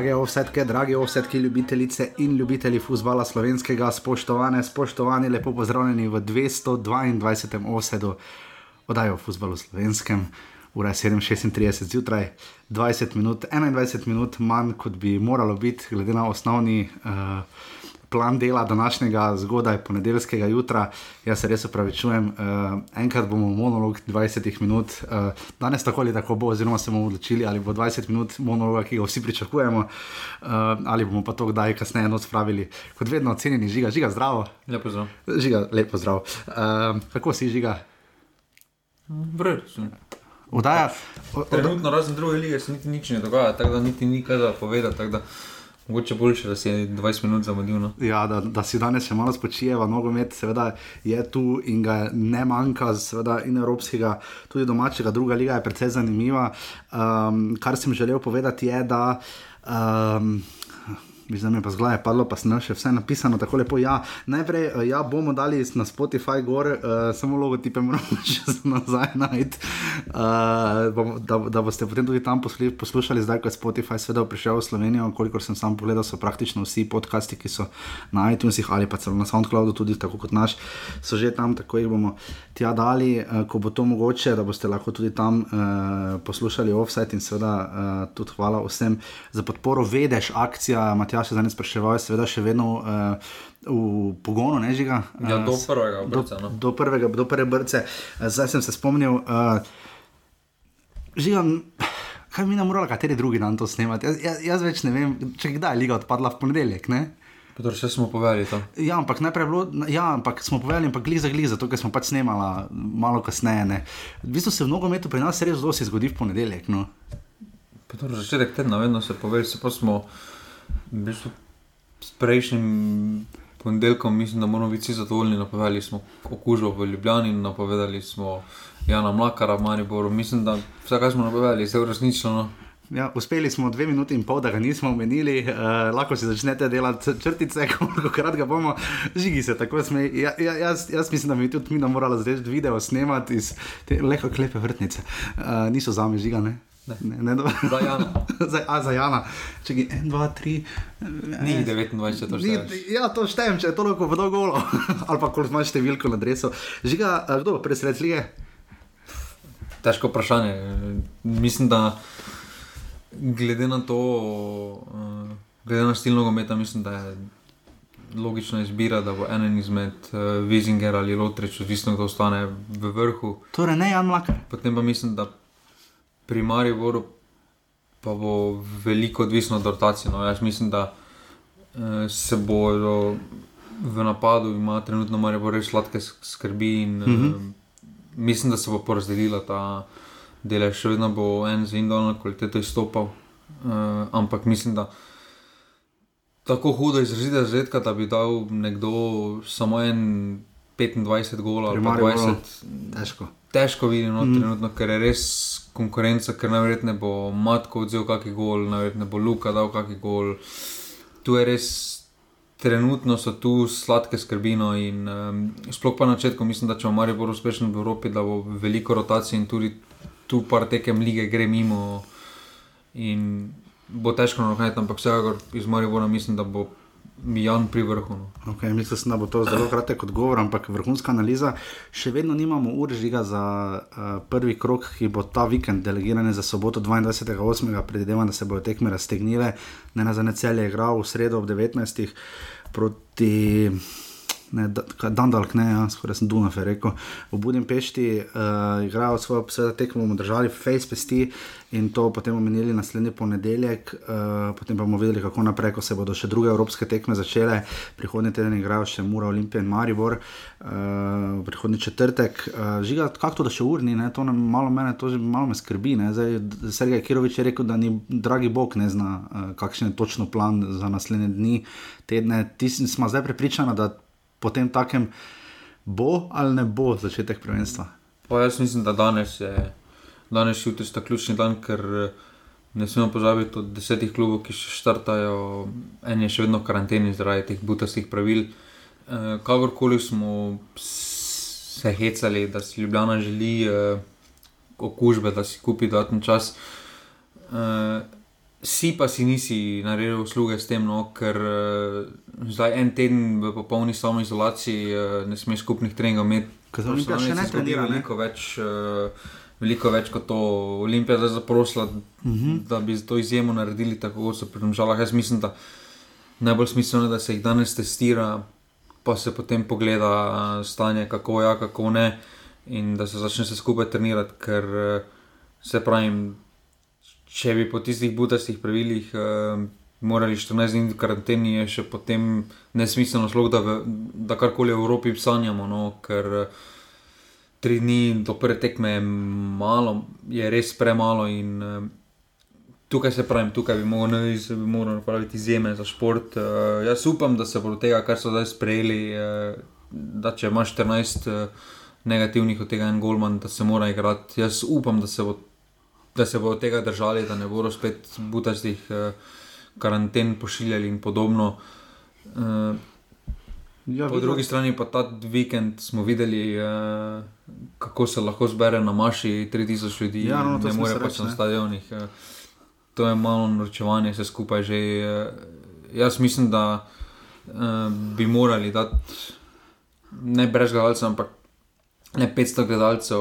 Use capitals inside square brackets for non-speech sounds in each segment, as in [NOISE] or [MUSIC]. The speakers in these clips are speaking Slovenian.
Drage ovsetke, drage ovsetke, ljubitelice in ljubitelji futbola slovenskega, spoštovane, spoštovani, lepo pozdravljeni v 222. ovsedu oddaje o futbalu slovenskem. Ura je 7:36 zjutraj, 20 minut, 21 minut manj, kot bi moralo biti, glede na osnovni uh, plan dela današnjega zgodaj ponedeljskega jutra. Jaz se res opravičujem, uh, enkrat bomo monolog 20 minut, uh, danes tako ali tako bo, oziroma se bomo odločili, ali bo 20 minut monologa, ki ga vsi pričakujemo, uh, ali bomo pa to kdaj kasneje noč spravili. Kot vedno, cenjeni žiga, žiga zdravo. Lepo zdrav. Žiga, lepo zdrav. Uh, kako si žiga? Brr, Udaja, Trenutno, razen druge lige, se niti nič ne dogaja, tako da niti ni kaj za povedati. Mogoče boljše, da si je 20 minut zamudil. No. Ja, da, da si danes še malo spočijeva, nogomet seveda je tu in ga ne manjka, seveda in evropskega, tudi domačega, druga liga je precej zanimiva. Um, kar sem želel povedati je, da. Um, Da mi je pa zgled padlo, pa sem še vse napisano tako lepo. Ja, najprej eh, ja, bomo dali na Spotify gor, uh, samo logotipe moramo [LAUGHS] še nazaj najti. Uh, da, da boste potem tudi tam posli, poslušali, zdaj ko je Spotify seveda prišel v Slovenijo. Kolikor sem sam pogledal, so praktično vsi podcasti, ki so na iTunesih ali pa celo na SoundCloudu, tudi tako kot naš, so že tam, tako jih bomo tja dali, uh, ko bo to mogoče, da boste lahko tudi tam uh, poslušali offset in seveda uh, tudi hvala vsem za podporo. Vedeš, akcija Matija še zdaj spraševal, seveda še vedno uh, v pogonu, ne žiga. Ja, do prvega brca. Do, No. do, prvega, do prve brce. Uh, zdaj sem se spomnil, uh, žiga. Kaj bi nam morali, kateri drugi dan to snemati? Jaz, jaz, jaz več ne vem, če kdaj je liga odpadla v ponedeljek. Ne? Petr, še smo povedali to. Ja, ampak najprej je bilo, ja, ampak smo povedali, ampak gliza, gliza, to, kar smo pač snemali malo kasneje. Ne. V bistvu se v nogometu pri nas res zelo zgodi v ponedeljek. No. Petr, začetek tedna, vedno se pove, se pa smo v bistvu s prejšnjim ponedeljkom, mislim, da moramo biti vsi zadovoljni. Napovedali smo okužbo v Ljubljani, napovedali smo Jana Mlakara v Mariboru. Mislim, da vse, kar smo napovedali, se je uresničilo. No. Ja, uspeli smo dve minuti in pol, da ga nismo omenili, uh, lahko si začnete delati črtice, [LAUGHS] koliko krat ga bomo, žigi se tako smej. Ja, ja, jaz, jaz mislim, da bi tudi mi morali zdaj video snemati iz te lepo klepe vrtnice. Uh, niso za me žigane. Ne. Ne, ne, do... Za Jana. [LAUGHS] za, a, za Jana. Čekaj, en, dva, tri. Ni 29, to Ni, šteješ. ja, to štejem, če je toliko vodo golo. [LAUGHS] Ali pa koliko imaš številko na dresu. Žiga, kdo bo presred lige? Težko vprašanje. Mislim, da glede na to, uh, glede na stil nogometa, mislim, da je logična izbira, da bo enen izmed uh, Vizinger ali Lotrič, odvisno kdo ostane v vrhu. Torej, ne Jan Mlakar. Potem pa mislim, da pri Mariboru pa bo veliko odvisno od rotacije. No. Jaz mislim, da uh, se bodo v napadu, ima trenutno Maribor res sladke skrbi in Mhm. mm -hmm. mislim, da se bo porazdelila ta delež. Še vedno bo en z individualno kvaliteto izstopal, uh, ampak mislim, da tako hudo izrazite zazetka, da bi dal nekdo samo en 25 gola ali Pri pa Mariboru 20 Težko. Težko vidim no, Mm. trenutno, ker je res konkurenca, ker najverjetneje bo Matko vzel kakšen gol, najverjetneje bo Luka dal kakšen gol. Tu je res. Trenutno so tu sladke skrbino in um, sploh pa na začetku mislim, da če bomo mari bolj uspešni v Evropi, da bo veliko rotacij in tudi tu par tekem lige gre mimo in bo težko narohneti, ampak vsekakor iz Maribora mislim, da bo Jan pri vrhu. No. Okay, mislim, da bo to zelo kratek odgovor, ampak vrhunska analiza. Še vedno nimamo ur žiga za uh, prvi krok, ki bo ta vikend delegiran za soboto 22.8. Predvidevam, da se bodo tekme raztegnile. Ne na zadnje cel je igral v sredo ob 19. proti. Ne, da- kaj, Dandalk, ne, ja, skoraj sem Dunaj rekel. V Budimpešti uh, igrajo svojo seveda tekmo, bomo držali face pesti in to potem omenili naslednji ponedeljek, uh, potem pa bomo videli, kako naprej, ko se bodo še druge evropske tekme začele. Prihodnji teden igrajo še Mura, Olimpija in Maribor, uh, prihodnji četrtek. Uh, žiga, kako to, da še urni, ne, to nam malo mene, to že malo me skrbi. Ne, zdaj, Sergej Kirovič je rekel, da ni dragi bog ne zna, uh, kakšen je točno plan za naslednje dni, tedne. Ti smo zdaj prepričani, da potem takem bo ali ne bo začetek prvenstva. Pa jaz mislim, da danes je danes jutri sta ključni dan, ker eh, ne smemo pozabiti od desetih klubov, ki še štartajo, en je še vedno v karanteni zaradi teh butastih pravil. E, kakorkoli smo se hecali, da si Ljubljana želi e, okužbe, da si kupi dodatni čas. E, Si pa si nisi naredil usluge s tem, no, ker uh, zdaj en teden v popolni samoizolaciji uh, ne smeš skupnih treningov imeti. Ker za Olimpijo še ne trenira, veliko več. Uh, Veliko več kot to Olimpija zdaj zaprosila, uh Mhm. -huh. da bi to izjemo naredili tako, kot so pri Domžalah. Jaz mislim, da najbolj smiselno je, da se jih danes testira, pa se potem pogleda stanje, kako ja, kako ne, in da se začne se skupaj trenirati, ker eh, se pravi, če bi po tistih budastih pravilih eh, morali 14 dni v karanteni, je še potem nesmiselno slog, da, v, da karkoli v Evropi sanjamo, no, ker eh, tri dni do prve tekme je malo, je res premalo in eh, Tukaj se pravim, tukaj bi moral, bi moral napraviti izjeme za šport. Uh, jaz upam, da se bo tega, kar so zdaj sprejeli, uh, da če imaš 14 uh, negativnih od tega en golman, da se mora igrati. Jaz upam, da se bo, da se bo od tega držali, da ne bodo spet butastih uh, karanten pošiljali in podobno. Uh, Ja, po drugi strani pa ta vikend smo videli, uh, kako se lahko zbere na maši 3000 ljudi, Ja, no, ne more pač na stadionih. Uh, to je malo norčevanje, vse skupaj že. Uh, jaz mislim, da uh, bi morali dati ne brez gledalcev, ampak ne 500 gledalcev,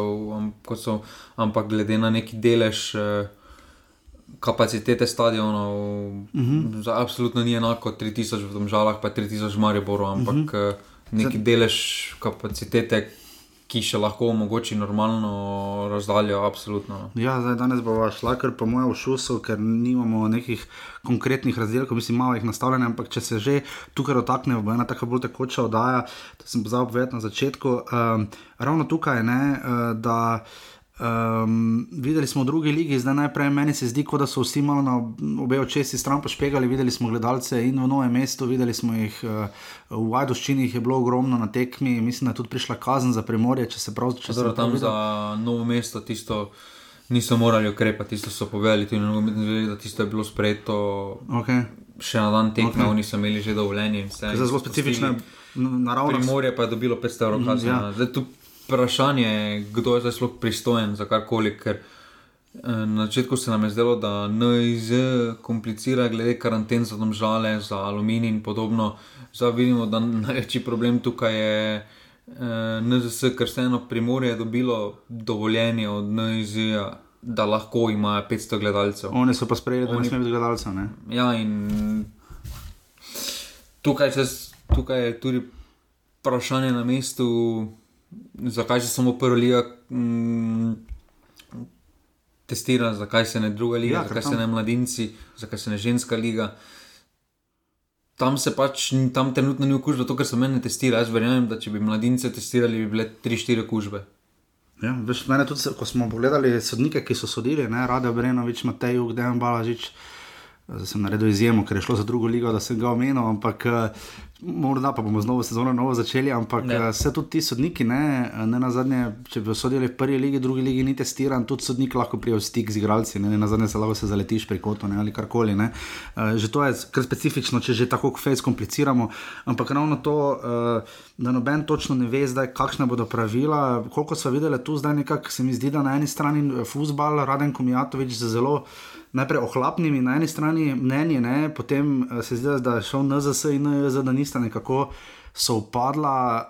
kot so, ampak glede na neki delež. Uh, Kapacitete stadionov, uh -huh. za absolutno ni enako 3000 v Domžalah, pa 3000 v Mariboru, ampak uh -huh. neki delež kapacitete, ki še lahko omogoči normalno razdaljo, absolutno. no. Ja, zdaj, danes bomo šla kar po mojem šusu, ker nimamo nekih konkretnih razdelkov, mislim, malo jih nastavljenih, ampak če se že tukaj dotaknemo, bo ena tako bolj tekoča oddaja, to sem pozabil povedati na začetku. Um, ravno tukaj, ne, uh, da. Um, videli smo v drugi ligi, zdaj najprej meni se zdi, kot da so vsi malo na obe očesi stran pošpegali. Videli smo gledalce in v novem mestu, videli smo jih uh, v Vajdoščini, jih je bilo ogromno na tekmi. Mislim, da je tudi prišla kazen za premorje, če se prav če Zdaj, prav tam videl. za novo mesto tisto niso morali ukrepati, tisto so povedali tudi na nogometni zvezi, da tisto je bilo sprejeto Okay. še na dan tekme, okay. oni so imeli že dovoljenje. zelo specifične naravne Primorje pa je dobilo 500 evrov kazni. ja. Ja. Zdaj tu vprašanje je, kdo je zdaj sploh pristojen za karkoli. Ker eh, na začetku se nam je zdelo, da NIZ komplicira glede karanten za domžale, za aluminij in podobno. Zdaj vidimo, da [LAUGHS] največji problem tukaj je. eh, NZS, ker vseeno primorje je dobilo dovoljenje od NIZ, da lahko imajo 500 gledalcev. Oni so pa sprejeli, da ne Oni- sme biti gledalcev. Ne? Ja, in tukaj, se, tukaj je tudi vprašanje na mestu, zakaj se samo prva liga mm, testira, zakaj se ne druga liga, Ja, zakaj tam- se ne mladinci, zakaj se ne ženska liga. Tam se pač, tam trenutno ni okužba, to, kar se meni testira. Jaz verjamem, da če bi mladince testirali, bi bile 3-4 okužbe. Ja, veš, mene tudi, ko smo pogledali sodnike, ki so sodili, ne, Rade Brenovič, Matej, Ugdejan Balažič. Zdaj sem naredil izjemo, ker je šlo za drugo ligo, da sem ga omenil, ampak eh, morda pa bomo z novo sezono novo začeli. Ampak Ne. eh, se tudi ti sodniki, ne, ne na zadnje, če bi sodili v prvi ligi, drugi ligi ni testiran, tudi sodnik lahko prije v stik z igralci, ne, ne na zadnje se lahko se zaletiš pri kotu ne, ali karkoli. Ne. Eh, Že to je kar specifično, če že tako fejs kompliciramo. Ampak ravno to, da noben točno ne ve, zdaj, kakšne bodo pravila. Koliko so videli tu zdaj, nekako se mi zdi, da na eni strani futbal, Raden Komijatovič zelo najprej ohlapnimi na eni strani mnenji, ne, potem eh, se zdi, da je šel NZS in NJZ, da nista nekako sovpadla.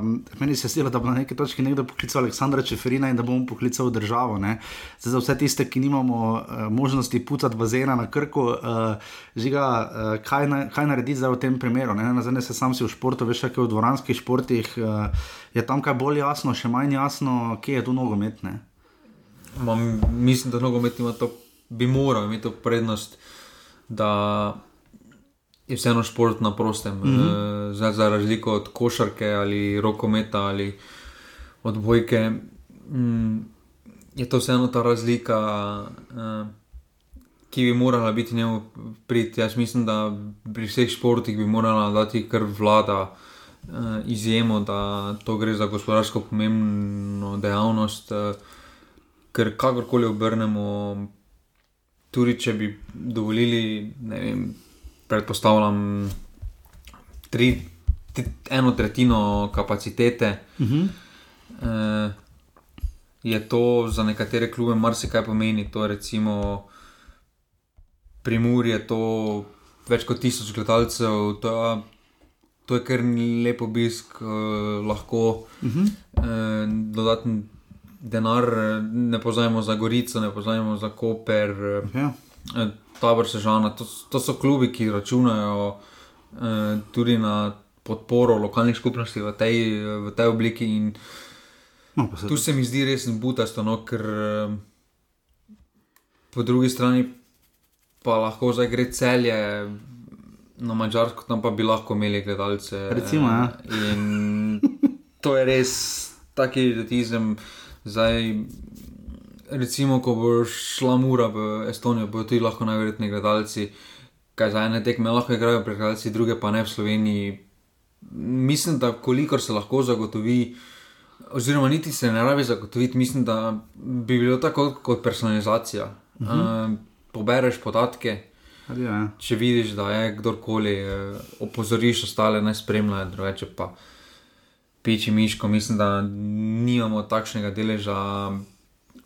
Um, meni se je zdelo, da bo na neki točki nekdo poklical Aleksandra Čeferina in da bomo poklical državo. Zdaj, za vse tiste, ki nimamo uh, možnosti pucati bazena na krku, uh, žiga, uh, kaj, na, kaj narediti zdaj v tem primeru. Ne? Nazadnje se sam si v športu, veš, kaj v dvoranskih športih, uh, je tam kaj bolj jasno, še manj jasno, kje je tu nogomet. Ne? Mam, mislim, da nogomet ima to, bi moral imeti to prednost, da je vseeno šport na prostem. Mm -hmm. za, za razliko od košarke ali rokometa ali odbojke, mm, je to vseeno ta razlika, uh, ki bi morala biti njemu prid. Jaz mislim, da pri vseh športih bi morala dati kar vlada. Uh, izjemo, da to gre za gospodarsko pomembno dejavnost, uh, ker kakorkoli obrnemo, tudi če bi dovolili, ne vem, predpostavljam, tri, tri, eno tretjino kapacitete, Uh -huh. eh, je to za nekatere klube marsikaj pomeni. To je recimo Primur je to več kot tisoč gledalcev, to, to je kar lep obisk, uh, lahko uh -huh. uh, dodatni denar, ne poznamo za Gorico, ne poznamo za Koper, uh, ja. uh, Tabor Sežana. To, to so klubi, ki računajo uh, tudi na podporo lokalnih skupnosti v tej, v tej obliki. In, no, se tu se mi zdi res butasto, no, ker uh, po drugi strani pa lahko zdaj gre celje na Mačarsko, tam pa bi lahko imeli gledalce. Recimo, ja. In to je res taki idiotizem. Zdaj, recimo, ko bo šla mura v Estonijo, bodo tudi lahko najverjetneje gledalci, kaj za ene tekme lahko igrajo, pregledalci, druge pa ne v Sloveniji. Mislim, da kolikor se lahko zagotovi, oziroma niti se ne rabi zagotoviti, mislim, da bi bilo tako kot personalizacija. Uh -huh. uh, pobereš podatke. Ja. Če vidiš, da je kdorkoli, eh, opozoriš ostale, naj spremljajo, drugače pa piči miško. Mislim, da nimamo takšnega deleža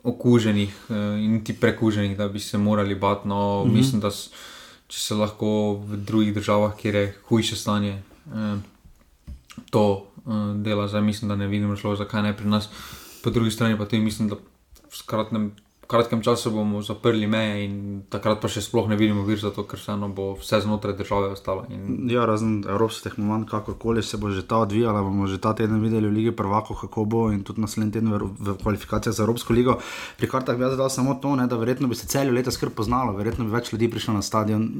okuženih eh, in ti prekuženih, da bi se morali bati. No, mhm. Mislim, da če se lahko v drugih državah, kjer je hujše stanje, eh, to dela, zdaj mislim, da ne vidim šlo, zakaj ne pri nas. Po drugi strani pa tudi mislim, da v skratnem kratkem času bomo zaprli meje in takrat pa še sploh ne vidimo vir za to, ker se eno bo vse znotraj države ostalo. In... Ja, razen evropskih tehnologij, kakorkoli se bo že ta odvijala, bomo že ta teden videli v Ligi prvako, kako bo in tudi naslednji teden v, v kvalifikacijah za Evropsko ligo. Pri kartah bi jaz dal samo to, ne, da verjetno bi se celjo leto skrb poznalo, verjetno bi več ljudi prišlo na stadion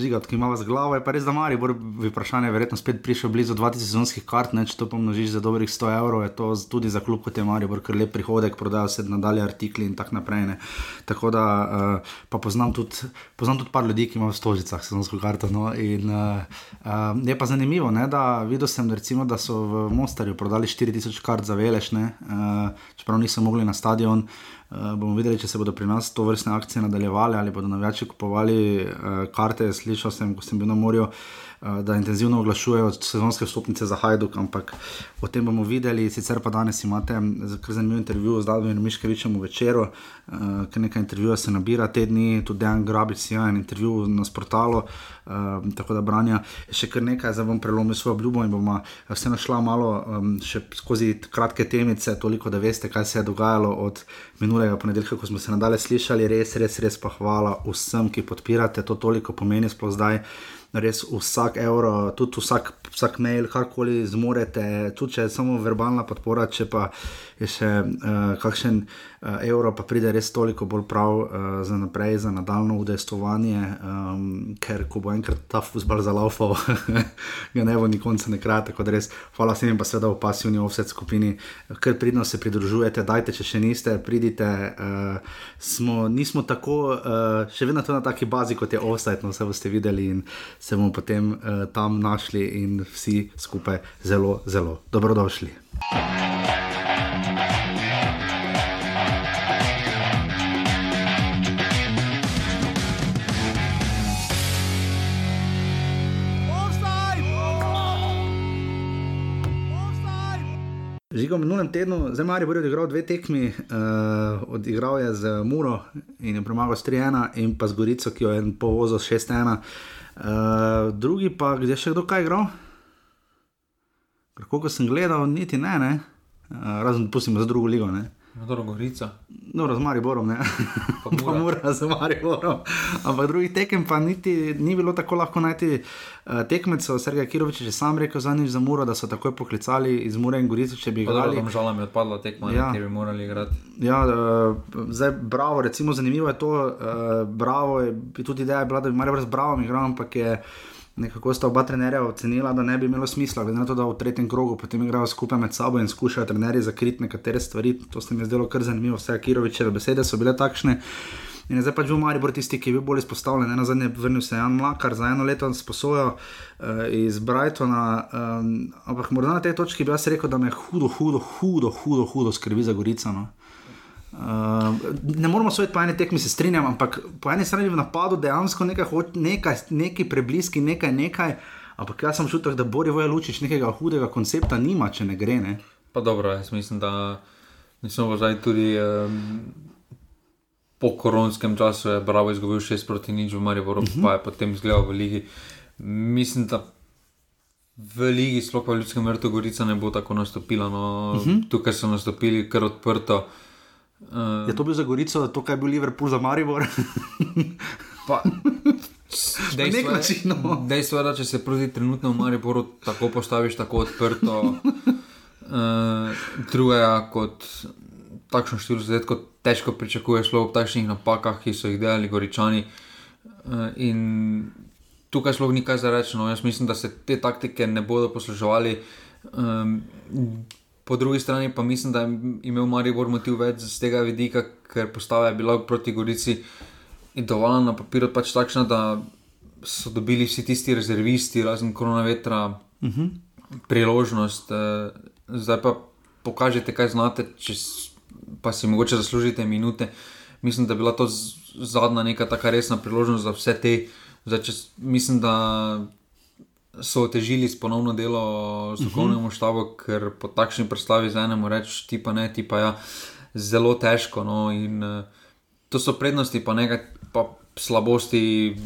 žigat, ki ima vas glavo, je pa res, da mari, bo vprašanje, verjetno spet prišel blizu 2000 sezonskih kart, ne, če to pomnožiš za dobrih 100 evrov, je to tudi za klub kot je mari, bo kar lep prihodek, prodajo se nadalje artikli in tako naprej. Ne. Tako da uh, pa poznam tudi, poznam tudi par ljudi, ki imajo v stožicah sezonsko karto. No, in, uh, uh, je pa zanimivo, ne, da videl sem, recimo, da so v Mostarju prodali 4000 kart za velešne, uh, čeprav niso mogli na stadion. Uh, bomo videli, če se bodo pri nas to vrstne akcije nadaljevale ali bodo navijači kupovali uh, karte. Slišal sem, ko sem bil na morju, uh, da intenzivno oglašujejo sezonske vstopnice za Hajduk, ampak o tem bomo videli. Sicer pa danes imate kar zanimiv intervju z Davijem Miškevičem v večeru, uh, ker nekaj intervjuja se nabira te dni, tudi Dejan Grabic, ja, en intervju na portalu. Uh, tako da branja še kar nekaj, zdaj bom prelomil svojo obljubo in bomo vse našla malo um, še skozi kratke temice, toliko da veste, kaj se je dogajalo od minulega ponedeljka, ko smo se nadalje slišali, res, res, res pa hvala vsem, ki podpirate, to toliko pomeni sploh zdaj res vsak evro, tudi vsak, vsak mail, karkoli zmorete, tudi če je samo verbalna podpora, če pa je še uh, kakšen evro, pa pride res toliko bolj prav uh, za naprej, za nadaljno udejstovanje, um, ker ko bo enkrat ta fusbal zalaufal, [LAUGHS] ga ne bo nikoli ne kraj. Tako da res hvala vsem, pa seveda v pasivni offset skupini, ker pridno se pridružujete, dajte, če še niste, pridite. Uh, smo, nismo tako, uh, še vedno na taki bazi, kot je offset, no vse boste videli in se bomo potem uh, tam našli in vsi skupaj zelo, zelo dobrodošli. Žigo, minulem tednu, zdaj Marijo je odigral dve tekmi, uh, odigral je z Muro in je premagal s 3-1, in pa z Gorico, ki jo je povozil 6-1. Uh, drugi pa, kde še kdo kaj igral? Kako sem gledal, niti ne, ne? Uh, razen pustimo za drugo ligo. Ne? Dobro, Gorica. No, z Mariborom, ne. Pa mora [LAUGHS] z Mariborom. Ampak drugih tekem pa niti ni bilo tako lahko najti uh, tekmecev. Sergej Kirovič je sam rekel za njih za Muro, da so takoj poklicali iz Mure in Gorice, če bi igrali. Zelo žal mi je odpadla tekma, ja. ki bi morali igrati. Ja, uh, zdaj, bravo, recimo zanimivo je to, uh, bravo je tudi ideja, bila, da bi Maribor z Bravo igral, ampak je nekako sta oba trenerja ocenila, da ne bi imelo smisla, glede na to, da v tretjem krogu potem igrajo skupaj med sabo in skušajo trenerji zakriti nekatere stvari. To se mi je zdelo kar zanimivo, vse Kirovičeve besede so bile takšne. In zdaj pač v Mariboru tisti, ki je bil bolj izpostavljen, na zadnje vrnil se Jan Mlakar za eno leto sposojo uh, iz Brightona. Um, ampak morda na tej točki bi jaz rekel, da me hudo, hudo, hudo, hudo, hudo skrbi za Gorico. No. Uh, ne moramo soditi po eni tekmi, se strinjam, ampak po eni strani v napadu dejansko nekaj, nekaj, nekaj prebliski, nekaj, nekaj. Ampak jaz sem čutil, da Borijo je lučič nekega hudega koncepta, nima, če ne gre. Ne? Pa dobro, jaz mislim, da nismo zdaj tudi. Um, po koronskem času je Bravo izgubil 6 proti nič v Mariboru, uh -huh. pa je potem izgledal v Ligi. Mislim, da v Ligi, sploh pa v Ljudskem vrtu, Gorica ne bo tako nastopila. No, uh -huh. Tukaj so nastopili kar odprto. Uh, je to bil za Gorico, to, kaj je bil Liverpool za Maribor? [LAUGHS] pa, Dejstvo je, no. dejstvo je, da če se proti trenutnemu Mariboru tako postaviš, tako odprto, uh, [LAUGHS] drugega kot takšno število zlet, kot težko pričakuješ ob takšnih napakah, ki so jih delali goričani. Uh, in tukaj sploh ni kaj za reči. No. Jaz mislim, da se te taktike ne bodo posluževali. Um, po drugi strani pa mislim, da je imel Maribor motiv več z tega vidika, ker postava je bila proti Gorici in dovolj na papirju pač takšna, da so dobili vsi tisti rezervisti, razen korona vetra, uh mhm. -huh. priložnost. Uh, zdaj pa pokažite, kaj znate, če pa si mogoče zaslužite minute. Mislim, da je bila to zadnja neka tako resna priložnost za vse te. Zdaj, če, mislim, da so otežili s ponovno delo strokovnemu uh mhm. -huh. štabu, ker po takšni predstavi za enemu reči, ti pa ne, ti pa ja, zelo težko. No, in, uh, to so prednosti, pa nekaj pa slabosti.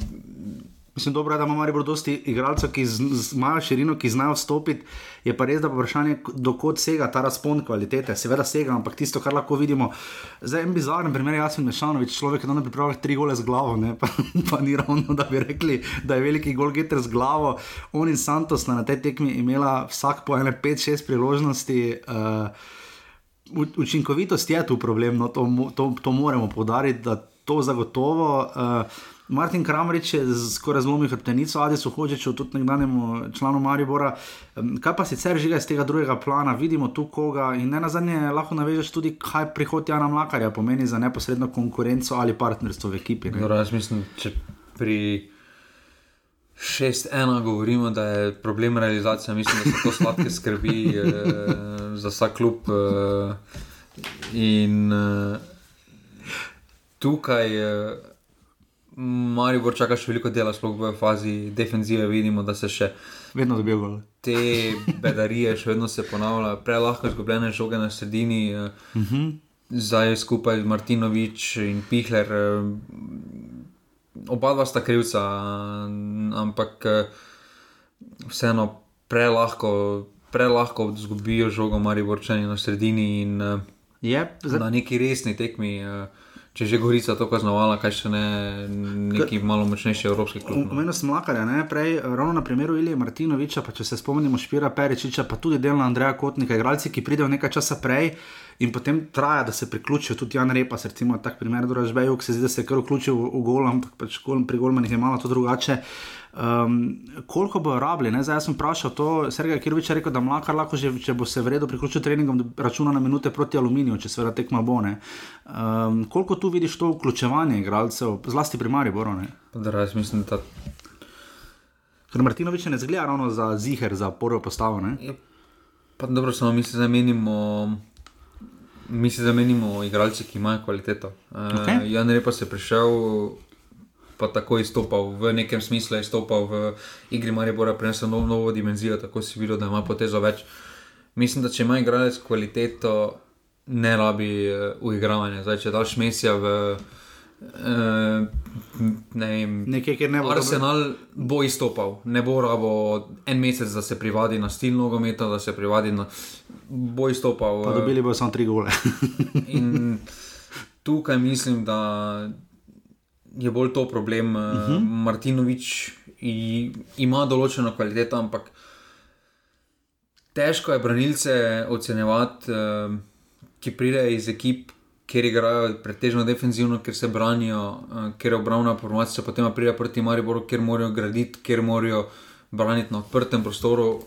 Mislim, dobro, da imamo dosti igralcev, ki imajo širino, ki znajo vstopiti. Je pa res, da je vprašanje, dokot sega ta razpon kvalitete. Seveda sega, ampak tisto, kar lahko vidimo. Zdaj, en bizaren primer, jaz sem Mešanovič, človek, ki je pripravil tri gole z glavo, ne? pa, [LAUGHS] pa ni ravno, da bi rekli, da je veliki gol getter z glavo. On in Santos na tej tekmi imela vsak po ene 5-6 priložnosti. Uh, Učinkovitost je tu problem, no, to, to, to moramo povdariti, da to zagotovo. Uh, Martin Kramrič je skoraj zlomil hrbtenico, Adi Suhočič, tudi nekdanjemu članu Maribora. Kaj pa sicer žiga iz tega drugega plana, vidimo tu koga in ne na zadnje lahko navežeš tudi, kaj prihod Jana Mlakarja pomeni za neposredno konkurenco ali partnerstvo v ekipi. Dobro, jaz mislim, če pri 6-1 govorimo, da je problem realizacija, mislim, da se to sladke skrbi [LAUGHS] eh, za vsak klub. Eh, in eh, tukaj. Eh, Mari bo čakal še veliko dela, sploh v fazi defenzive. Vidimo, da se še vedno dobijo. Te bedarije še vedno se ponavljajo, prelahko izgubljene žoge na sredini, uh -huh. zdaj skupaj Martinovič in Pihler. Eh, oba dva sta krivca, ampak eh, vseeno prelahko, prelahko izgubijo žogo, Mari vrčani na sredini in yep, na neki resni tekmi. Uh, če že Gorica to kaznovala, kaj še ne, neki malo močnejši evropski klub. No. sem Lakarja, ne? prej ravno na primeru Ilija Martinoviča, pa če se spomnimo Špira Peričiča, pa tudi delno Andreja Kotnika, igralci, ki pridejo nekaj časa prej. In potem traja, da se priključijo tudi Jan Repa, recimo, tak primer, da se zdi, da se je kar vključil v, v gol, ampak pač pri golmanih je malo to drugače. Uh, Um, koliko bo rabili? Zdaj sem vprašal to, Sergej Kirvič je rekel, da mlaka lahko že, če bo se v redu priključil treningom, računa na minute proti aluminiju, če seveda tekma bo. Um, koliko tu vidiš to vključevanje igralcev, zlasti pri Mariboru? Raz, mislim, da... Ker Martinovič ne zgleda ravno za ziger, za prvo postavo. Ja, pa dobro, samo mi se zamenimo. Mi se zamenimo igralci, ki imajo kvaliteto. Okay. Uh, Jan Repa se je prišel pa tako izstopal, v nekem smislu izstopal v igri Maribora, prenesel nov, novo dimenzijo, tako si videl, da ima potezo več. Mislim, da če ima igralec kvaliteto, ne rabi uh, uigravanja. Zdaj, če daš mesija v. Uh, ne vem, nekaj, ne bo. Arsenal dobro. bo izstopal, ne bo rabo en mesec, da se privadi na stil nogometa, da se privadi na. bo izstopal. Pa dobili bodo samo tri gole. in tukaj mislim, da je bolj to problem. Uh eh, -huh. Mhm. Martinovič ima določeno kvaliteto, ampak težko je branilce ocenjevati, uh, ki pridejo iz ekip, kjer igrajo pretežno defenzivno, ker se branijo, uh, ker je obravna formacija, potem pride proti Mariboru, kjer morajo graditi, kjer morajo braniti na odprtem prostoru.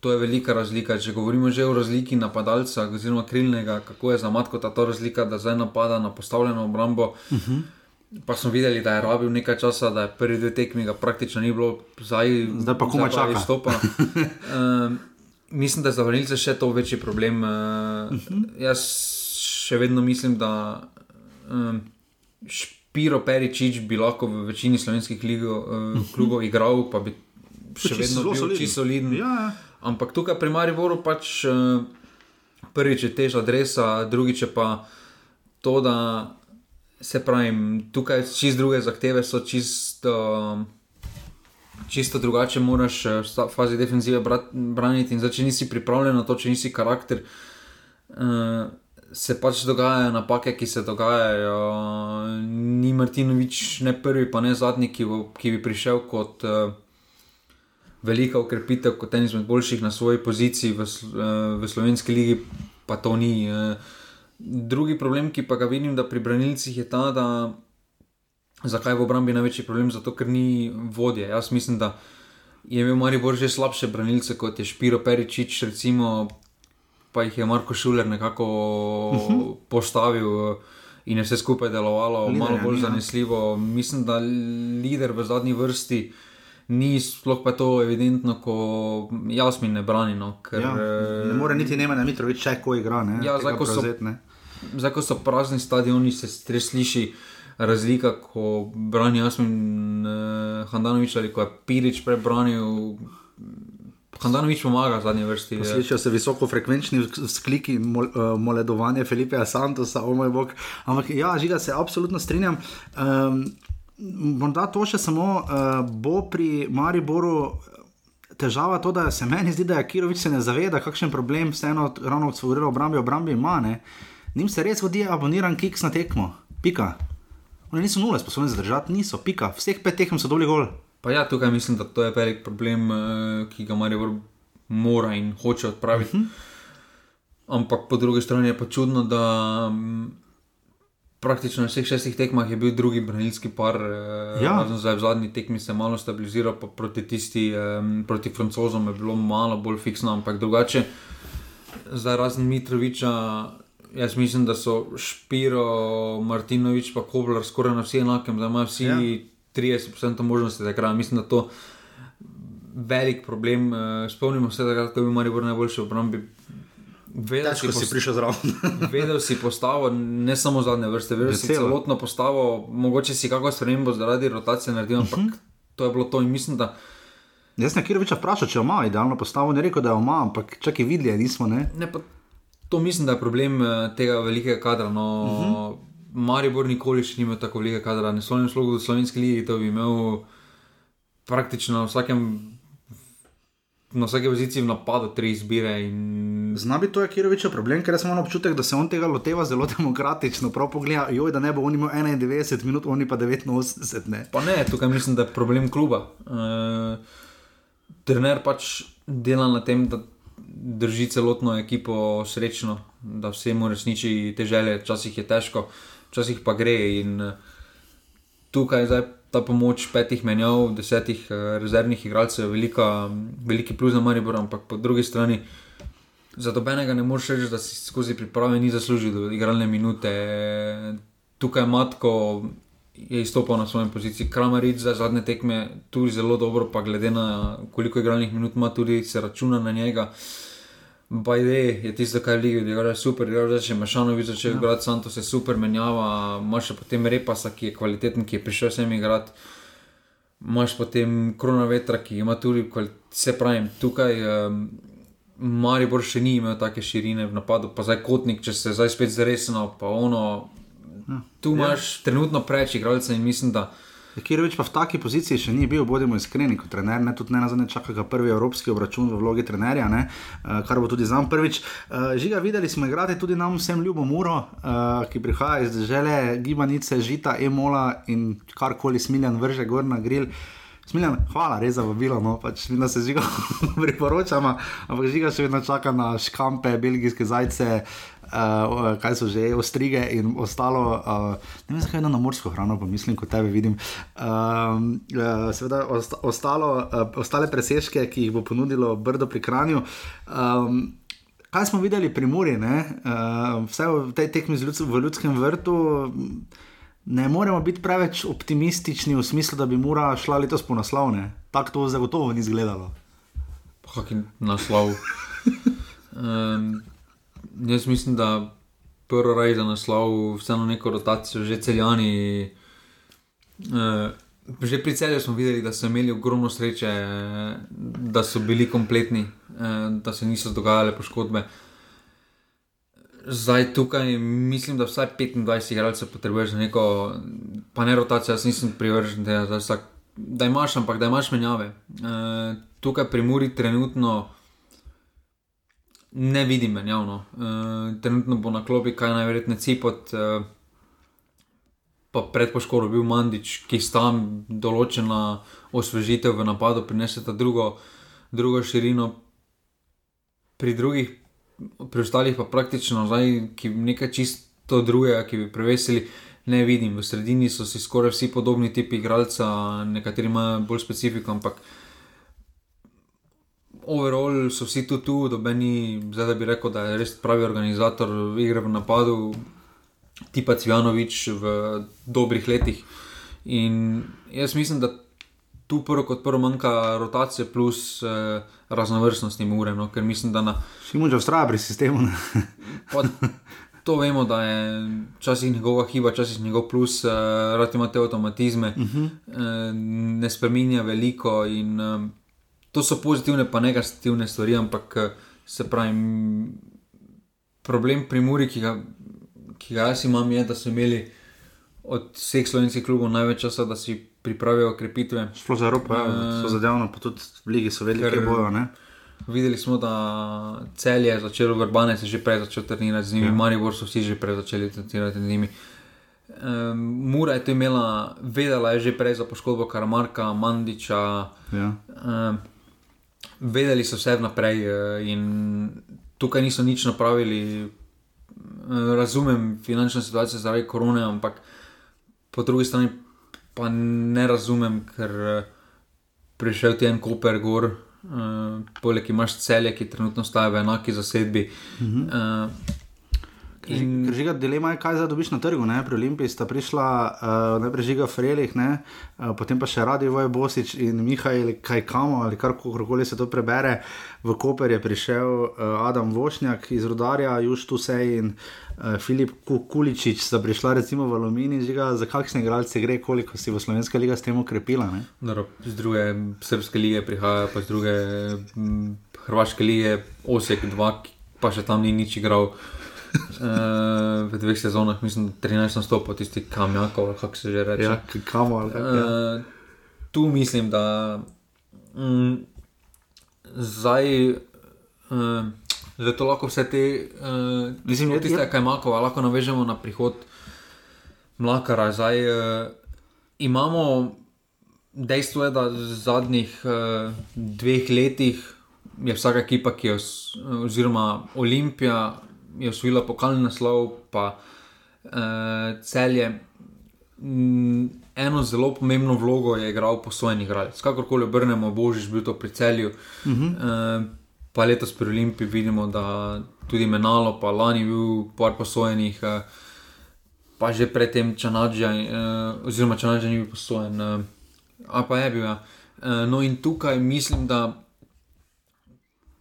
To je velika razlika. Če govorimo že o razliki napadalca, oziroma krilnega, kako je za matko ta razlika, da zdaj napada na postavljeno obrambo. Uh mhm. -huh. Pa smo videli, da je robil nekaj časa, da je prvi dve tekmi, ga praktično ni bilo, zdaj, zdaj pa komaj čaka. um, [LAUGHS] mislim, da je za vrnilce še to večji problem. Uh, uh -huh. Jaz še vedno mislim, da um, Špiro Peričič bi lahko v večini slovenskih ligo, uh, uh -huh. klubov igral, pa bi še vedno bil čisto soliden. Ja, ja. Ampak tukaj pri Mariboru pač uh, prvič je tež adresa, drugič je pa to, da se pravi, tukaj čist druge zahteve so čisto. Čisto drugače moraš eh, v fazi defenzive braniti, in zdaj, če nisi pripravljen na to, če nisi karakter, uh, se pač dogajajo napake, ki se dogajajo. Ni Martinovič ne prvi, pa ne zadnji, ki, bo, ki bi prišel kot uh, velika ukrepitev, kot en izmed boljših na svoji poziciji v, uh, v slovenski ligi, pa to ni. Uh, drugi problem, ki pa ga vidim, da pri branilcih je ta, da zakaj v obrambi največji problem, zato ker ni vodje. Jaz mislim, da je imel Maribor že slabše branilce kot je Špiro Peričič, recimo pa jih je Marko Šuler nekako uh mhm. -huh. postavil in je vse skupaj delovalo Lider, malo bolj ja. zanesljivo. Mislim, da lider v zadnji vrsti. Ni sploh pa to evidentno, ko jaz mi ne branim. No, ja, ne more niti ne moreš, da Mitrovič če ko igra. Ne, ja, zdaj, ko so, zdaj, ko so prazni stadioni, se res sliši razlika, ko brani Jasmin uh, Handanovič ali ko je Pirič prebranil. Handanovič pomaga v zadnji vrsti. Slišijo se visokofrekvenčni skliki mol, uh, moledovanje Filipeja Santosa, o moj bog. Ampak ja, žiga se, absolutno strinjam. Um, morda to še samo uh, bo pri Mariboru. Težava je to, da se meni zdi, da je Kirovič se ne zaveda, kakšen problem vseeno ravno v obrambi, obrambi ima. Ne? Nim se res vodi aboniran kiks na tekmo. Pika. Oni niso nule sposobni zdržati, niso, pika, vseh pet tekem so doli gol. Pa ja, tukaj mislim, da to je velik problem, eh, ki ga Marijo mora in hoče odpraviti. Uh mhm. -huh. Ampak po drugi strani je pa čudno, da mm, praktično na vseh šestih tekmah je bil drugi branilski par. Eh, ja. Zdaj v zadnji tekmi se je malo stabiliziral, pa proti tisti, proti francozom je bilo malo bolj fiksno, ampak drugače, zdaj razen Mitroviča. Jaz mislim, da so Špiro, Martinovič in Koblar skoraj na vsi enakem, da imajo vsi ja. 30% možnosti za kraj. Mislim, da je to velik problem. Eh, spomnimo se, da je bil Maribor najboljši v obrambi. Vedel si, si prišel zraven. [LAUGHS] vedel si postavo, ne samo zadnje vrste, vedel si celotno postavo, mogoče si kakšno spremembo zaradi rotacije naredil, ampak uh mhm. -huh. to je bilo to in mislim, da. Jaz sem nekje vprašal, če ima idealno postavo, ne rekel, da jo ima, ampak čakaj, videli, nismo. Ne? Ne, To mislim, da je problem eh, tega velikega kadra. No, uh mhm. -huh. Maribor nikoli še ni imel tako velikega kadra, ne slovim slogu v slovenski ligi, to bi imel praktično na vsakem. Na vsake poziciji v napadu tri izbire. In... Zna biti to, kjer je večji problem, ker sem imel občutek, da se on tega loteva zelo demokratično. Prav pogleda, joj, da ne bo on imel 91 minut, oni pa 89. Ne. Pa ne, tukaj mislim, da je problem kluba. Uh, trener pač dela na tem, da drži celotno ekipo srečno, da vsem uresniči te želje. Včasih je težko, včasih pa gre. In eh, tukaj je ta pomoč petih menjav, desetih eh, rezervnih igralcev, velika, veliki plus za Maribor, ampak po drugi strani. Za dobenega ne moreš reči, da si skozi priprave ni zaslužil igralne minute. Tukaj je matko, je izstopal na svoji poziciji, Krameric za zadnje tekme, tudi zelo dobro, pa glede na koliko igralnih minut ima, tudi se računa na njega. Bajde je tisto, kar je da je super, da je že Mašanovič začel ja. igrati, Santos je super menjava, imaš potem Repasa, ki je kvaliteten, ki je prišel sem igrati. Imáš potem krona vetra, ki ima tudi, vse pravim, tukaj um, Maribor še ni imel take širine v napadu, pa zdaj kotnik, če se zdaj spet zresno, pa ono, Ja. Tu imaš ja. trenutno preveč igralcev in mislim, da. Več pa v taki poziciji še ni bil, bodimo iskreni, kot trener, ne tudi ne na zadnje čaka ga prvi evropski obračun v vlogi trenerja, ne, uh, kar bo tudi znam prvič. Uh, žiga, videli smo igrati tudi nam vsem ljubo Muro, uh, ki prihaja iz žele gibanice, žita, emola in karkoli smiljan vrže gor na grill. Smiljan, hvala, res za vabilo, no, pač mi se žiga [LAUGHS] priporočamo, ampak žiga še vedno čaka na škampe, belgijske zajce, uh, kaj so že, ostrige in ostalo. Uh, ne vem, zakaj na morsko hrano, pa mislim, kot tebe vidim. Uh, uh, seveda, osta, ostalo, uh, ostale presežke, ki jih bo ponudilo Brdo pri Kranju. Um, kaj smo videli pri Muri, uh, vse v tej tekmi v ljudskem vrtu. Ne moremo biti preveč optimistični v smislu, da bi mora šla letos po naslovne. Tako to zagotovo ni izgledalo. Kakšen naslov? [LAUGHS] um, Jaz mislim, da prvo raj za naslov, vseeno neko rotacijo, že celjani. Uh, že pri celju smo videli, da so imeli ogromno sreče, da so bili kompletni, uh, da se niso dogajale poškodbe. Zdaj tukaj mislim, da vsaj 25 igralcev potrebuješ za neko, pa ne rotacijo, jaz nisem privržen, da, vsak, da imaš, ampak da imaš menjave. Uh, tukaj pri Muri trenutno ne vidim menjavno. Uh, trenutno bo na klopi kaj najverjetneje cipot. Uh, Pa pred poškodbo bil Mandič, ki sta tam določena osvežitev v napadu, prinesete drugo, drugo širino, pri drugih pri ostalih pa praktično zdaj, ki nekaj čisto drugega, ki bi prevesili, ne vidim. V sredini so si skoraj vsi podobni tipi igralca, nekateri imajo bolj specifiko, ampak overall so vsi tu, tu dobeni, zdaj da bi rekel, da je res pravi organizator igre v napadu, tipa Cvjanovič v dobrih letih. In jaz mislim, da tu prvo kot prvo manjka rotacije plus eh, raznovrstnosti ure, no? ker mislim, da na. Še imaš ustraja pri sistemu. pa, to vemo, da je včasih njegova hiba, včasih njegov plus, eh, rad ima te avtomatizme, uh -huh. eh, ne spremenja veliko in eh, to so pozitivne, pa negativne stvari, ampak eh, se pravi, problem pri Muri, ki ga, ki ga jaz imam, je, da so imeli od vseh slovenskih klubov največ časa, da si pripravijo okrepitve. Sploh za Evropo, ja, uh, so zadevno, pa tudi v Ligi so velike boje. Videli smo, da cel je začel vrbane, se že prej začel trenirati z njimi, ja. Maribor so vsi že prej začeli trenirati z njimi. Um, Mura je to imela, vedela je že prej za poškodbo Karamarka, Mandiča. Ja. Um, vedeli so vse vnaprej uh, in tukaj niso nič napravili. Razumem finančno situacijo zaradi korone, ampak po drugi strani pa ne razumem, ker uh, prišel ti en Koper gor, uh, poleg imaš celje, ki trenutno staje v enaki zasedbi. Uh -huh. uh, In... Žiga, dilema je, kaj zdaj dobiš na trgu. Ne? Pri Olimpiji sta prišla uh, najprej žiga Frelih, uh, potem pa še Radio Voj Bosič in Mihajl Kajkamo ali karkoli se to prebere. V Koper je prišel uh, Adam Vošnjak iz Rudarja, Juž Tusej in uh, Filip Kuličič, sta prišla recimo v Alumini. Žiga, za kakšne igralce gre, koliko si bo Slovenska liga s tem ukrepila? Dobro, z druge srpske lige prihaja, pa z druge m, hrvaške lige, Osek 2, pa še tam ni nič igral uh, v dveh sezonah, mislim, 13 nastopov, tisti kamjakov, kako se že reče. Ja, kamor. Ja. Uh, tu mislim, da um, zdaj. Uh, Zato lahko vse te, uh, mislim, da tiste, kaj imamo, lahko navežemo na prihod mlaka. Zdaj uh, imamo dejstvo, je, da v zadnjih uh, dveh letih je vsaka ekipa, ki je, oziroma Olimpija, je osvojila pokalni naslov, pa uh, celje. Mm, eno zelo pomembno vlogo je igral posojeni igralec. Kakorkoli obrnemo, božič bil to pri celju. Uh -huh. uh, pa letos pri Olimpiji vidimo, da tudi menalo, pa lani bil par posojenih, uh, pa že predtem čanadža, uh, oziroma čanadža ni bil posojen. Uh, a pa je bil. Ja. Uh, no in tukaj mislim, da.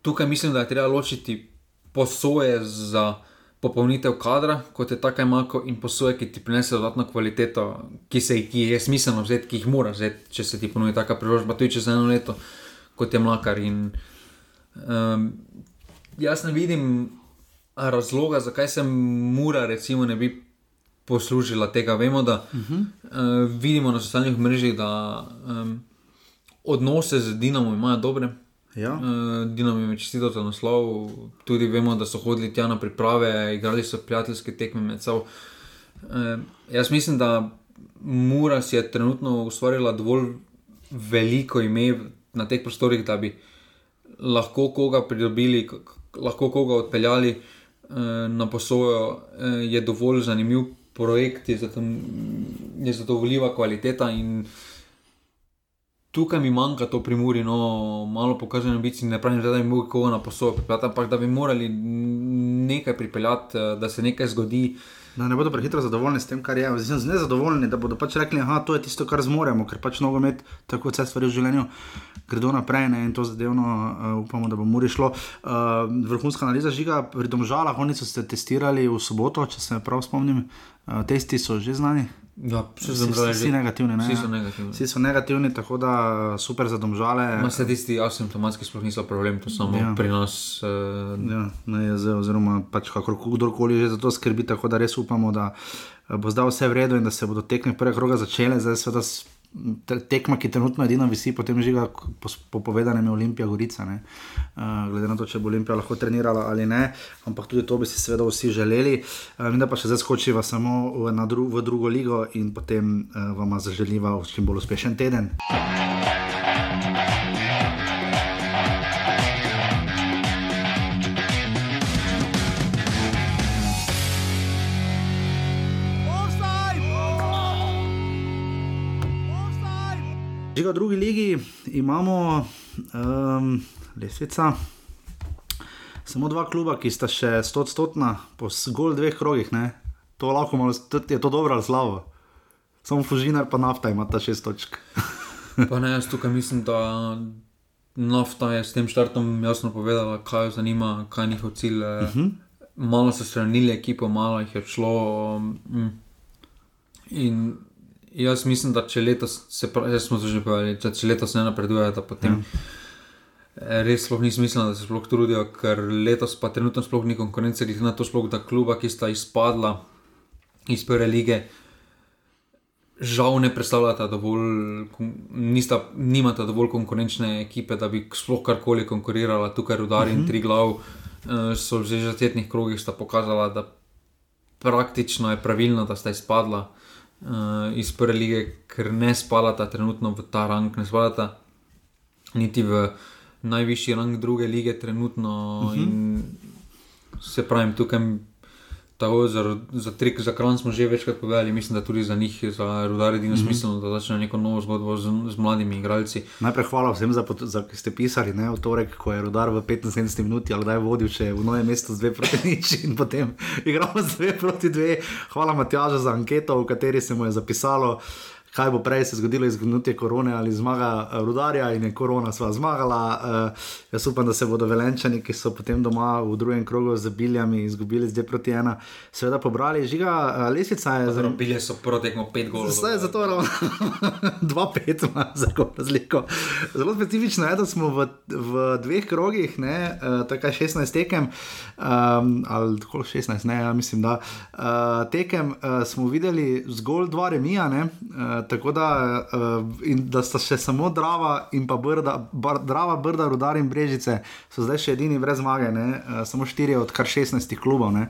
Tukaj mislim, da je treba ločiti posoje za popolnitev kadra, kot je tako malo, in posoje, ki ti prinesejo dodatno kvaliteto, ki, se, ki je smiselno vzeti, ki jih moraš vzeti, če se ti ponudi taka priložnost, tudi čez eno leto, kot je mlakar. In, um, jaz ne vidim razloga, zakaj se mora, recimo, ne bi. Poslužila tega, vemo, da uh -huh. uh, vidimo na socialnih mrežah, da um, odnose z Dinamo imajo dobre, Ja. Uh, Dinamo je čestito za naslov, tudi vemo, da so hodili tja na priprave, igrali so prijateljske tekme med sabo. Uh, jaz mislim, da Mura si je trenutno ustvarila dovolj veliko ime na teh prostorih, da bi lahko koga pridobili, lahko koga odpeljali uh, na posojo. Uh, je dovolj zanimiv projekt, je zadovoljiva kvaliteta in tukaj mi manjka to pri Muri, no, malo pokazano ambici, ne pravim, da bi mogli koga na poslovo pripeljati, ampak da bi morali nekaj pripeljati, eh, da se nekaj zgodi. Da ne bodo prehitro zadovoljni s tem, kar je. Zdaj so nezadovoljni, da bodo pač rekli, da to je tisto, kar zmoremo, ker pač nogomet, tako vse stvari v življenju gredo naprej ne? in to zadevno uh, upamo, da bo Muri šlo. Uh, vrhunska analiza žiga pri domžalah, oni so se testirali v soboto, če se prav spomnim, uh, testi so že znani. Ja, vsi, vsi, vsi negativni. Ne? Vsi so negativni. Vsi so negativni, tako da super za domžale. Ma se tisti asimptomatski sploh niso problem, to samo ja. pri nas. Uh... Ja, ne, zdaj, oziroma pač kakorkoli že za to skrbi, tako da res upamo, da bo zdaj vse v redu in da se bodo tekme prvega kroga začele. Zdaj seveda tekma, ki trenutno edina visi, potem žiga po, po povedanem je Olimpija Gorica. Uh, glede na to, če bo Olimpija lahko trenirala ali ne, ampak tudi to bi si seveda vsi želeli. Uh, mi da pa še zdaj skočiva samo v, dru v drugo ligo in potem uh, vam zaželiva čim bolj uspešen teden. Že v drugi ligi imamo um, lesvica. Samo dva kluba, ki sta še stotstotna, po zgolj dveh krogih. Ne? To lahko malo, je to dobro ali slabo. Samo Fužinar pa nafta ima ta šest točk. pa ne, jaz tukaj mislim, da nafta je s tem štartom jasno povedala, kaj jo zanima, kaj je njihov cilj. Uh mhm. -huh. Malo so stranili ekipo, malo jih je šlo. Um, in Jaz mislim, da če letos, se pravi, smo že povedali, če, če letos ne napreduje, da potem ja. res sploh ni smisla, da se sploh trudijo, ker letos pa trenutno sploh ni konkurence, glede na to, sploh, da kluba, ki sta izpadla iz prve lige, žal ne predstavljata dovolj, nista, nimata dovolj konkurenčne ekipe, da bi sploh karkoli konkurirala, tukaj uh -huh. in mhm. tri glav eh, so že v začetnih krogih pokazala, da praktično je pravilno, da sta izpadla uh, iz prve lige, ker ne spadata trenutno v ta rang, ne spadata niti v najvišji rang druge lige, trenutno. Uh mhm. -huh. Se pravi, tukaj Tako, za, za trik za kron smo že večkrat povedali, mislim, da tudi za njih, za rudare, ni mm -hmm. smiselno, da začnejo neko novo zgodbo z, z mladimi igralci. Najprej hvala vsem, za, za, ki ste pisali, ne, v torek, ko je rudar v 75 minuti, ali da je vodil še v noje mesto z dve proti nič in potem [LAUGHS] igramo z dve proti dve. Hvala Matjažu za anketo, v kateri se mu je zapisalo kaj bo prej se zgodilo, izgnutje korone ali zmaga uh, rudarja in je korona sva zmagala. Uh, jaz upam, da se bodo velenčani, ki so potem doma v drugem krogu z biljami izgubili zdaj proti ena, seveda pobrali. Žiga, uh, lesica je zelo. Bilje so protekmo pet golov. Zdaj je zato ravno [LAUGHS] dva pet, ima za razliko. Zelo specifično je, da smo v, v dveh krogih, ne, uh, tako 16 tekem, um, ali tako 16, ne, ja, mislim, da uh, tekem uh, smo videli zgolj dva remija. Ne, uh, tako da, uh, da sta še samo Drava in pa Brda, bar, Drava, Brda, Rudar in Brežice, so zdaj še edini brez zmage, uh, samo štiri od kar 16 klubov. Ne.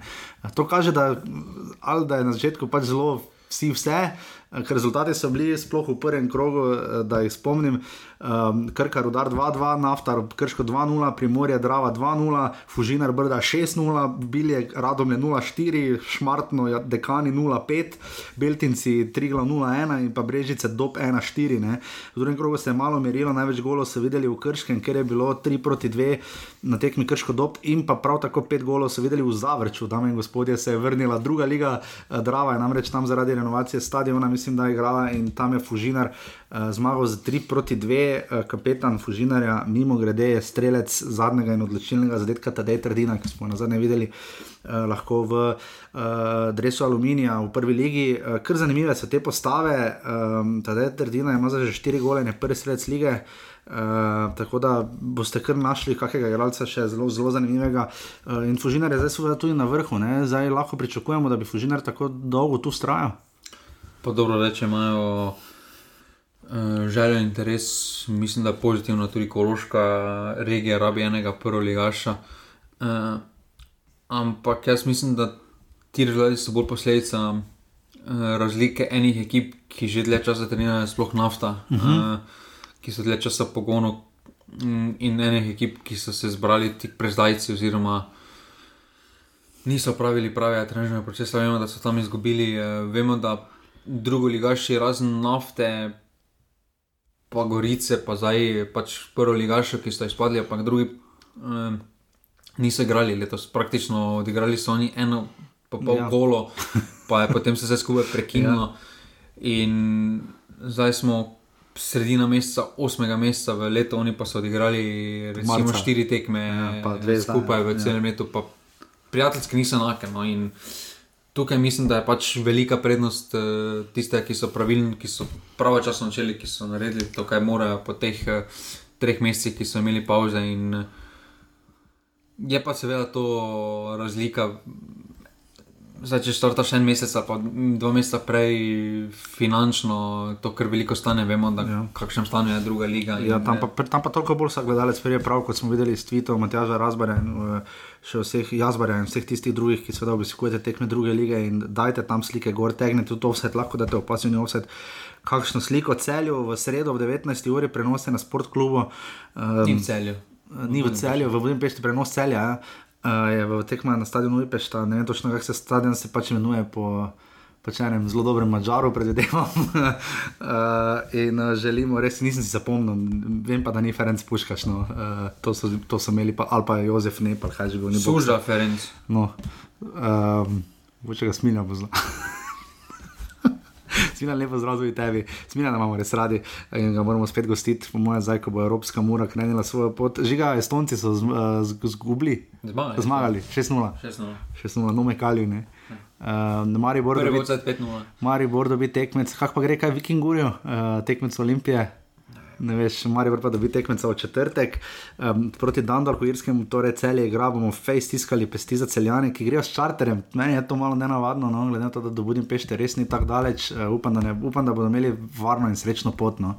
To kaže, da, da je na začetku pač zelo vsi vse. Ker rezultati so bili sploh v prvem krogu, da jih spomnim. Um, Krka, Rudar 2-2, Naftar, Krško 2-0, Primorje, Drava 2-0, Fužinar, Brda 6-0, Bilje, Radomlje 0-4, Šmartno, ja, Dekani 0-5, Beltinci 3-0-1 in pa Brežice Dop 1-4. V drugem krogu se je malo merilo, največ golo so videli v Krškem, ker je bilo 3-2 na tekmi Krško Dop in pa prav tako 5 golo so videli v Zavrču, dame in gospodje, se je vrnila druga liga, eh, Drava je namreč tam zaradi renovacije stadiona, mislim, da je igrala in tam je Fužinar uh, zmagal z 3-2. Eh, kapetan Fužinarja, mimo grede, je strelec zadnjega in odločilnega zadetka, Tadej Trdina, ki smo na zadnje videli. Uh, lahko v uh, Dresu Aluminija v prvi legi. Uh, kar zanimive so te postave. Um, Tadej Trdina ima zdaj že štiri gole, ne prvi strelec lige. Uh, tako da boste kar našli kakega igralca še zelo, zelo zanimivega. Uh, in Fužinar je zdaj seveda tudi na vrhu. Ne? Zdaj lahko pričakujemo, da bi Fužinar tako dolgo tu strajal. Pa dobro reče, imajo. Eh, želja in interes, mislim, da je pozitivna tudi ekološka regija, rabi enega prvega ligaša. Uh, ampak jaz mislim, da ti rezultati so bolj posledica uh, razlike enih ekip, ki že dlje časa trenirajo, sploh nafta, uh -huh. uh, ki so dlje časa pogonov, um, in enih ekip, ki so se zbrali tik pred zdajci, oziroma niso pravili pravi trenerji procesa. Vemo, da so tam izgubili, uh, vemo, da drugo ligaši razen nafte pa Gorice, pa zdaj pač prvo ligašo, ki so izpadli, pa drugi um, niso igrali letos. Praktično odigrali so oni eno, pa pol ja. golo, pa je potem se vse skupaj prekinilo. Ja. In zdaj smo. Sredina meseca, osmega meseca v letu, oni pa so odigrali recimo Marca. štiri tekme, ja, pa dve skupaj v ja. celem letu, pa prijateljski niso enake. No, tukaj mislim, da je pač velika prednost uh, tiste, ki so pravilni, ki so pravočasno začeli, ki so naredili to, kar morajo po teh uh, treh mesecih, ki so imeli pauze. In, uh, je pa seveda to razlika. Zdaj, če štartaš en mesec, pa dva meseca prej, finančno, to kar veliko stane, vemo, da ja. kakšnem stanju je druga liga. Ja, tam, pa, tam pa toliko bolj vsak gledalec, ker je prav, kot smo videli s Twitom, Matjaža Razbarja in še vseh Jazbarja in vseh tistih drugih, ki seveda obiskujete tekme druge lige in dajte tam slike, gor tegnete tudi to vse, lahko da te opazujete vse. Kakšno sliko celju v sredo ob 19. uri prenosite na sportklubu? Um, ni v celju. Ni v celju, v Budimpešti prenos celja. Ja. Uh, je v tekmah na stadionu Ipešta, ne vem točno, kako se stadion se pač imenuje po, po enem zelo dobrem mačaru, predvidevam. [LAUGHS] uh, in uh, želimo, res nisem si zapomnil, vem pa, da ni Ferenc Puškaš, no, uh, to, so, to so imeli, pa, ali pa Jozef Nepal, kaj že bilo. Služa Ferenc. No, um, če ga smilja bo znal. [LAUGHS] [LAUGHS] Smina lepo zrazu tebi, smina nam imamo res radi in ga moramo spet gostiti, po mojem, zdaj, ko bo Evropska mura krenila svojo pot. Žiga, Estonci so zgubili, zmagali, zmagali 6-0. 6-0, no me kalijo. Uh, Maribor dobi tekmec, kako pa gre, kaj vikingurijo, uh, tekmec Olimpije ne veš, Marijo pa da bi tekmeca v četrtek um, proti Dandalku, irskemu, torej celje igra, bomo face tiskali pesti za celjane, ki grejo s čarterjem. Meni je to malo nenavadno, no, glede na to, da do Budimpešte res ni tako daleč. Uh, upam, da ne, upam, da bodo imeli varno in srečno pot. No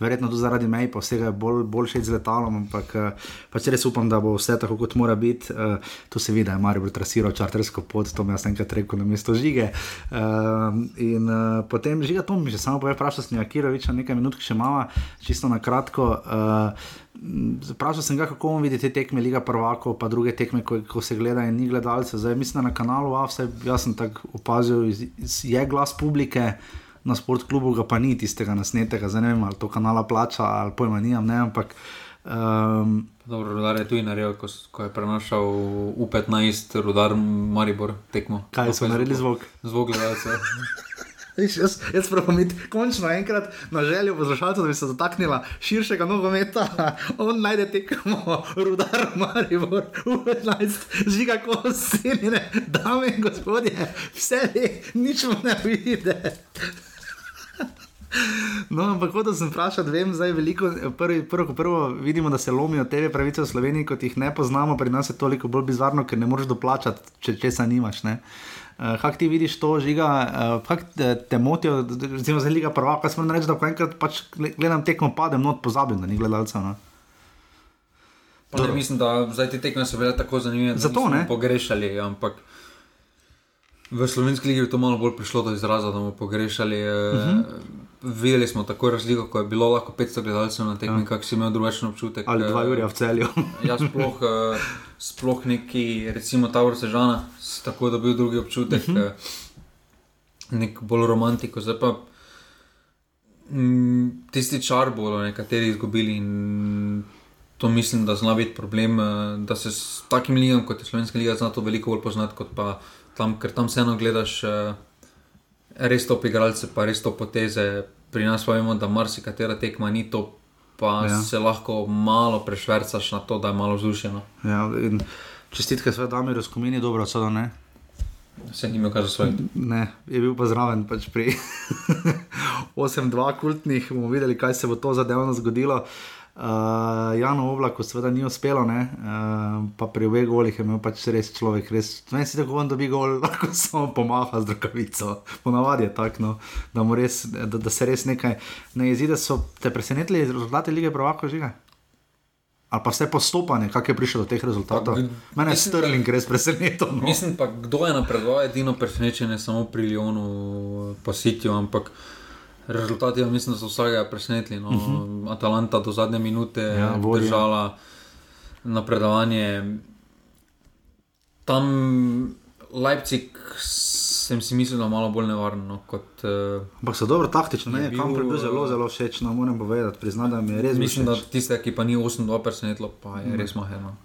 verjetno tudi zaradi meja, pa vsega bolj, bolj še z letalom, ampak eh, pač res upam, da bo vse tako, kot mora biti. Uh, tu se vidi, da je Marijo trasiral čartersko pot, to mi je enkrat rekel na mesto žige. Uh, in uh, potem žiga to mi že samo pove, vprašal sem Akiroviča nekaj minut, še malo, čisto na kratko. Uh, Vprašal sem ga, kako on vidi te tekme, Liga Prvako, pa druge tekme, ko, ko se gleda in ni gledalcev. Zdaj mislim, da na kanalu AFS, jaz sem tako opazil, je glas publike na sportklubu, ga pa ni tistega nasnetega, zdaj ne vem, ali to kanala plača ali pojma nimam, ne, ampak. Um, Dobro, rudar je tu in naredil, ko, ko je prenašal v 15, rudar Maribor tekmo. Kaj so naredili zvok? Zvok gledalcev. [LAUGHS] Jaz, jaz pravim, končno enkrat na željo poslušalcev, da bi se dotaknila širšega nogometa, [LAUGHS] on najde tekmo, [LAUGHS] rudar, maribor, uvečnajst, žiga kosinine, dame in gospodje, vse je, nič mu ne vidi. No, ampak kot sem vprašal, vem, zdaj veliko, prvi, prvo, prvo vidimo, da se lomijo TV pravice v Sloveniji, kot jih ne poznamo, pri nas je toliko bolj bizarno, ker ne moreš doplačati, če česa nimaš. Uh, kako ti vidiš to, žiga, uh, kako te, te motijo, recimo za Liga Prva, kaj smo reči, da ko enkrat pač gledam tekmo, padem not, pozabim, da ni gledalcev. No? Ne, mislim, da zdaj te tekme so bile tako zanimive, da smo pogrešali, ampak. V slovenski ligi je to malo bolj prišlo do izraza, da bomo pogrešali. Uh mhm. -huh videli smo tako razliko, ko je bilo lahko 500 gledalcev na tekmi, ja. kako si imel drugačen občutek. Ali dva eh, ura v celju. [LAUGHS] jaz sploh, eh, sploh neki, recimo ta vrsta žana, si tako dobil drugi občutek, uh mhm. eh, -huh. nek bolj romantiko. Zdaj pa mm, tisti čar bodo nekateri izgubili in to mislim, da zna biti problem, da se s takim ligam, kot je Slovenska liga, zna to veliko bolj poznati kot pa tam, ker tam vseeno gledaš. Res to igralce, pa res to poteze, pri nas pa vemo, da marsikatera tekma ni to, pa ja. se lahko malo prešvrcaš na to, da je malo zrušeno. Ja, čestitke svoje dame, razkomini, dobro, so da ne. Se ni imel kar za svoj. Ne, je bil pa zraven pač pri [LAUGHS] 8-2 kultnih, bomo videli, kaj se bo to zadevno zgodilo. Uh, Jano Oblak, seveda ni uspelo, uh, pa pri obeh golih je imel pač res človek, res. Ne si tako, da bi gol [LAUGHS] lahko samo pomaha z rokavico. Ponavadi je tako, no, da, res, da, da se res nekaj ne izide. So te presenetili rezultati lige Provako žiga? Ali pa vse postopanje, kako je prišlo do teh rezultatov? Pa, Mene je Sterling res presenetil. No. Mislim pa, kdo je napredoval, edino presenečenje samo pri Lionu, pa Sitiju, ampak. Rezultati, ja, mislim, so vsega presenetili. No. Uh mhm. -huh. Atalanta do zadnje minute je ja, držala napredovanje. Tam Leipzig sem si mislil, da je malo bolj nevaren. No, kot, Ampak so dobro taktično, ne, bil, kam je zelo, zelo všeč, no, moram povedati, priznam, da mi je res. Mislim, da tiste, ki pa ni 8-2 presenetilo, pa je mm. res maheno.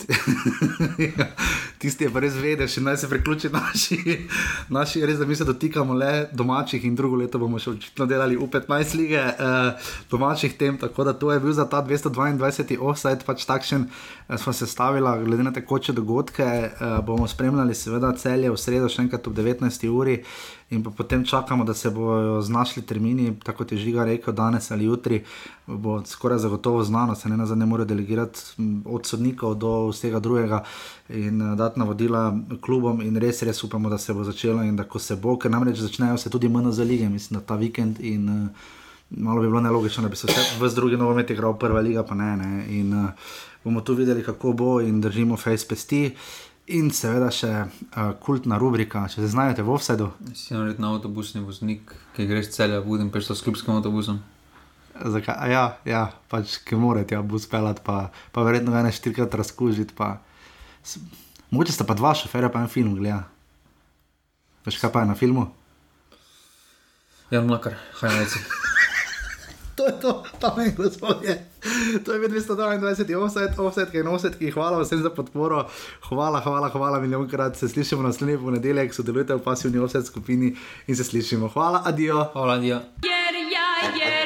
[LAUGHS] tisti je pa res vedeš in naj se priključi naši, [LAUGHS] naši res, da mi se dotikamo le domačih in drugo leto bomo še očitno delali v 15 lige uh, domačih tem, tako da to je bil za ta 222. offside pač takšen, uh, smo se stavila, glede na tekoče dogodke, uh, bomo spremljali seveda celje v sredo še enkrat ob 19. uri in potem čakamo, da se bodo znašli termini, tako kot je Žiga rekel, danes ali jutri, bo skoraj zagotovo znano, se ne na zadnje more delegirati od sodnikov do vsega drugega in uh, dati navodila klubom in res, res upamo, da se bo začelo in da ko se bo, ker namreč začnejo se tudi MNZ lige, mislim, da ta vikend in uh, malo bi bilo nelogično, da bi se vse drugi nogomet igral prva liga, pa ne, ne. in uh, bomo tu videli, kako bo in držimo face pesti. In seveda še uh, kultna rubrika, če se znajdete v offsetu. Si naredno avtobusni voznik, ki greš celja, budim peš s klubskim avtobusom. Zakaj? A Ja, ja, pač ki morate ja, bus pelati, pa, pa verjetno ga ne štirikrat razkužiti. Pa... Mogoče sta pa dva šoferja, pa en film gleda. Veš kaj pa je na filmu? Jan Mlakar, haj reci. To je to, tam je gospodje. To je bil 222. offset, offset, in offset, ki hvala vsem za podporo. Hvala, hvala, hvala milijonkrat. Se slišimo naslednji ponedeljek, sodelujte v pasivni offset skupini in se slišimo. Hvala, adijo. Hvala, Dija. Yeah.